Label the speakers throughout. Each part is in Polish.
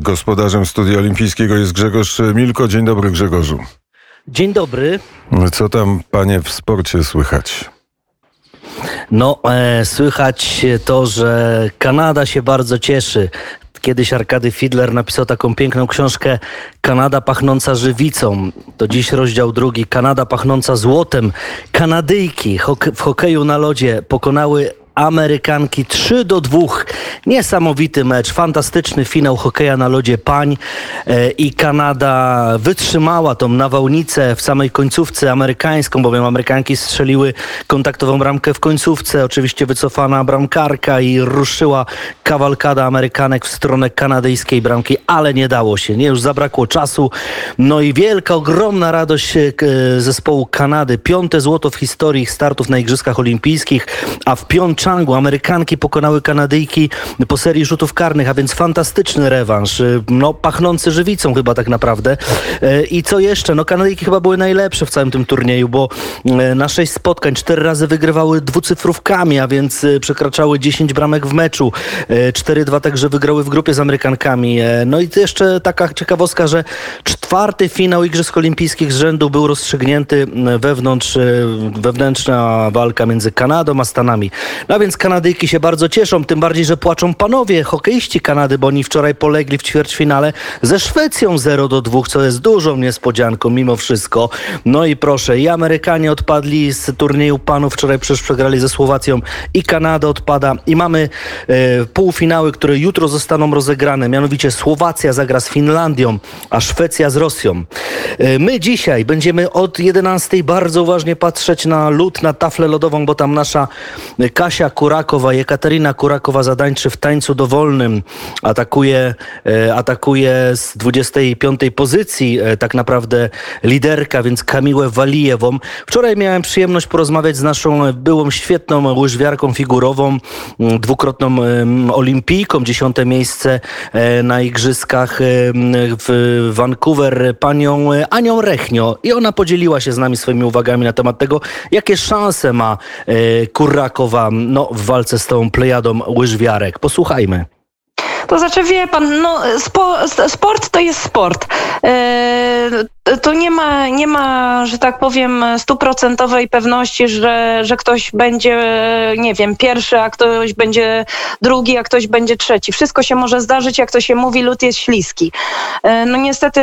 Speaker 1: Gospodarzem studia olimpijskiego jest Grzegorz Milko. Dzień dobry Grzegorzu.
Speaker 2: Dzień dobry.
Speaker 1: Co tam panie w sporcie słychać?
Speaker 2: No, e, słychać to, że Kanada się bardzo cieszy. Kiedyś Arkady Fidler napisał taką piękną książkę Kanada pachnąca żywicą. To dziś rozdział drugi. Kanada pachnąca złotem. Kanadyjki w hokeju na lodzie pokonały Amerykanki 3 do 2. Niesamowity mecz, fantastyczny finał hokeja na lodzie pań e, i Kanada wytrzymała tą nawałnicę w samej końcówce amerykańską, bowiem Amerykanki strzeliły kontaktową bramkę w końcówce, oczywiście wycofana bramkarka i ruszyła kawalkada Amerykanek w stronę kanadyjskiej bramki, ale nie dało się, nie, już zabrakło czasu. No i wielka, ogromna radość e, zespołu Kanady. Piąte złoto w historii startów na Igrzyskach Olimpijskich, a w piątym Changu. Amerykanki pokonały Kanadyjki po serii rzutów karnych, a więc fantastyczny rewanż. Y, no, pachnący żywicą chyba tak naprawdę. Y, I co jeszcze? No, Kanadyjki chyba były najlepsze w całym tym turnieju, bo y, na sześć spotkań cztery razy wygrywały dwucyfrówkami, a więc przekraczały 10 bramek w meczu. 4-2 także wygrały w grupie z Amerykankami. No i jeszcze taka ciekawostka, że czwarty finał Igrzysk Olimpijskich z rzędu był rozstrzygnięty wewnątrz, wewnętrzna walka między Kanadą a Stanami. No więc Kanadyjki się bardzo cieszą, tym bardziej, że płaczą panowie, hokeiści Kanady, bo oni wczoraj polegli w ćwierćfinale ze Szwecją 0 do 2, co jest dużą niespodzianką mimo wszystko. No i proszę, i Amerykanie odpadli z turnieju panów, wczoraj przecież przegrali ze Słowacją i Kanada odpada i mamy e, półfinały, które jutro zostaną rozegrane, mianowicie Słowacja zagra z Finlandią, a Szwecja z Rosją. E, my dzisiaj będziemy od 11 bardzo uważnie patrzeć na lód, na taflę lodową, bo tam nasza Kasia Kurakowa, Jekaterina Kurakowa zadańczy w tańcu dowolnym. Atakuje, e, atakuje z 25 pozycji e, tak naprawdę liderka, więc Kamiłę Walijewą. Wczoraj miałem przyjemność porozmawiać z naszą byłą świetną łyżwiarką figurową, dwukrotną olimpijką, dziesiąte miejsce e, na igrzyskach w Vancouver, panią Anią Rechnio. I ona podzieliła się z nami swoimi uwagami na temat tego, jakie szanse ma Kurakowa no, w walce z tą plejadą łyżwiarek. Posłuchajmy.
Speaker 3: To znaczy, wie pan, no, spo, sport to jest sport. E, to nie ma, nie ma, że tak powiem, stuprocentowej pewności, że, że ktoś będzie, nie wiem, pierwszy, a ktoś będzie drugi, a ktoś będzie trzeci. Wszystko się może zdarzyć, jak to się mówi, lód jest śliski. E, no niestety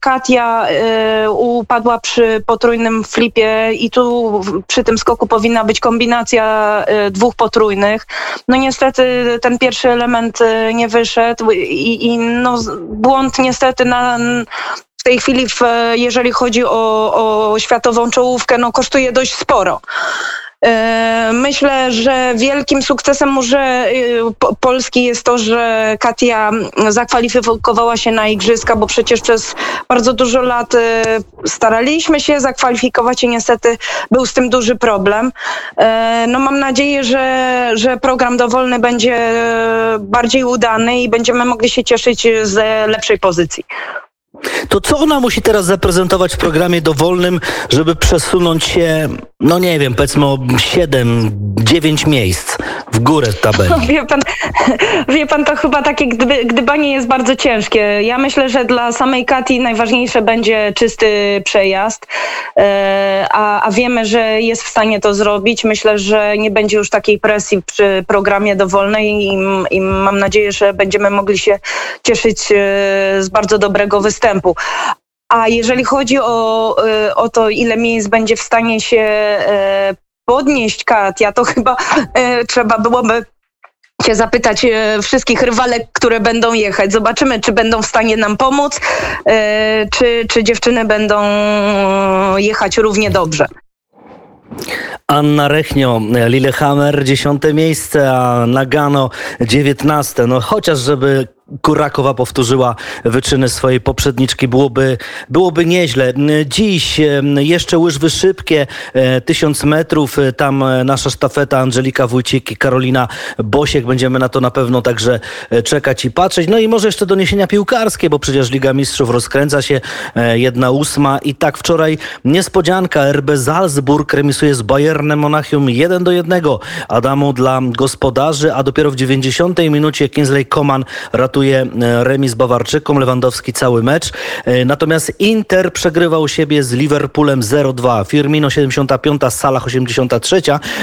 Speaker 3: Katia e, upadła przy potrójnym flipie i tu przy tym skoku powinna być kombinacja dwóch potrójnych. No niestety ten pierwszy element nie wyszedł i, i no, błąd niestety na, tej chwili, w, jeżeli chodzi o, o światową czołówkę, no, kosztuje dość sporo. E, myślę, że wielkim sukcesem może y, Polski jest to, że Katia zakwalifikowała się na Igrzyska, bo przecież przez bardzo dużo lat y, staraliśmy się zakwalifikować i niestety był z tym duży problem. E, no mam nadzieję, że, że program dowolny będzie bardziej udany i będziemy mogli się cieszyć z lepszej pozycji.
Speaker 2: To co ona musi teraz zaprezentować w programie dowolnym, żeby przesunąć się, no nie wiem, powiedzmy o 7, 9 miejsc w górę tabeli?
Speaker 3: Wie, pan, wie pan, to chyba takie gdyby, gdybanie jest bardzo ciężkie. Ja myślę, że dla samej Kati najważniejsze będzie czysty przejazd, e, a, a wiemy, że jest w stanie to zrobić. Myślę, że nie będzie już takiej presji przy programie dowolnej i, i mam nadzieję, że będziemy mogli się cieszyć e, z bardzo dobrego występu występu. A jeżeli chodzi o, y, o to, ile miejsc będzie w stanie się e, podnieść Katia, to chyba e, trzeba byłoby się zapytać e, wszystkich rywalek, które będą jechać. Zobaczymy, czy będą w stanie nam pomóc, czy, czy dziewczyny będą jechać równie dobrze.
Speaker 2: Anna Rechnio, Lillehammer dziesiąte miejsce, a Nagano dziewiętnaste. No chociaż żeby Kurakowa powtórzyła wyczyny swojej poprzedniczki, byłoby, byłoby nieźle. Dziś jeszcze łyżwy szybkie, e, tysiąc metrów, e, tam e, nasza sztafeta Angelika Wójcik i Karolina Bosiek. Będziemy na to na pewno także czekać i patrzeć. No i może jeszcze doniesienia piłkarskie, bo przecież Liga Mistrzów rozkręca się jedna ósma i tak wczoraj niespodzianka. RB Salzburg remisuje z Bayern Bayernem Monachium 1 do 1. Adamu dla gospodarzy, a dopiero w 90 minucie Kingsley Coman ratuje e, remis Bawarczykom, Lewandowski cały mecz. E, Natomiast Inter przegrywał siebie z Liverpoolem 0-2. Firmino 75, Salah 83.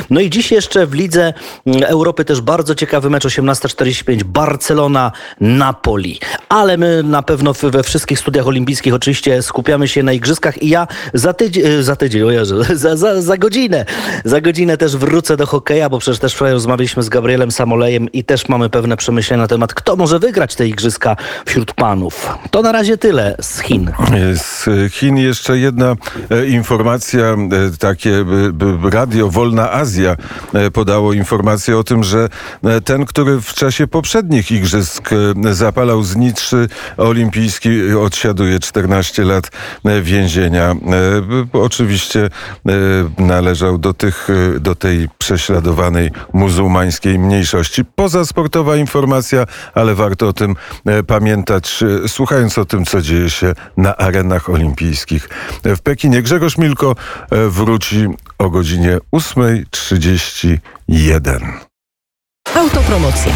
Speaker 2: No i dziś jeszcze w Lidze mm, Europy też bardzo ciekawy mecz 18.45 Barcelona Napoli. Ale my na pewno we wszystkich studiach olimpijskich oczywiście skupiamy się na igrzyskach i ja za tydzień, za tydzień, o Jezu, za, za, za godzinę, za godzinę też wrócę do hokeja, bo przecież też wczoraj rozmawialiśmy z Gabrielem Samolejem i też mamy pewne przemyślenia na temat, kto może wygrać te igrzyska wśród panów. To na razie tyle z Chin.
Speaker 1: Z Chin jeszcze jedna e, informacja, e, takie b- radio Wolna Azja e, podało informację o tym, że e, ten, który w czasie poprzednich igrzysk e, zapalał znicz olimpijski, e, odsiaduje 14 lat e, więzienia. E, Oczywiście e, należał do tych, e, do tej prześladowanej muzułmańskiej mniejszości. Pozasportowa informacja, ale warto o tym e, pamiętać, e, słuchając o tym, co dzieje się na arenach olimpijskich w Pekinie. Grzegorz Milko e, wróci o godzinie 8.31.
Speaker 4: Autopromocja.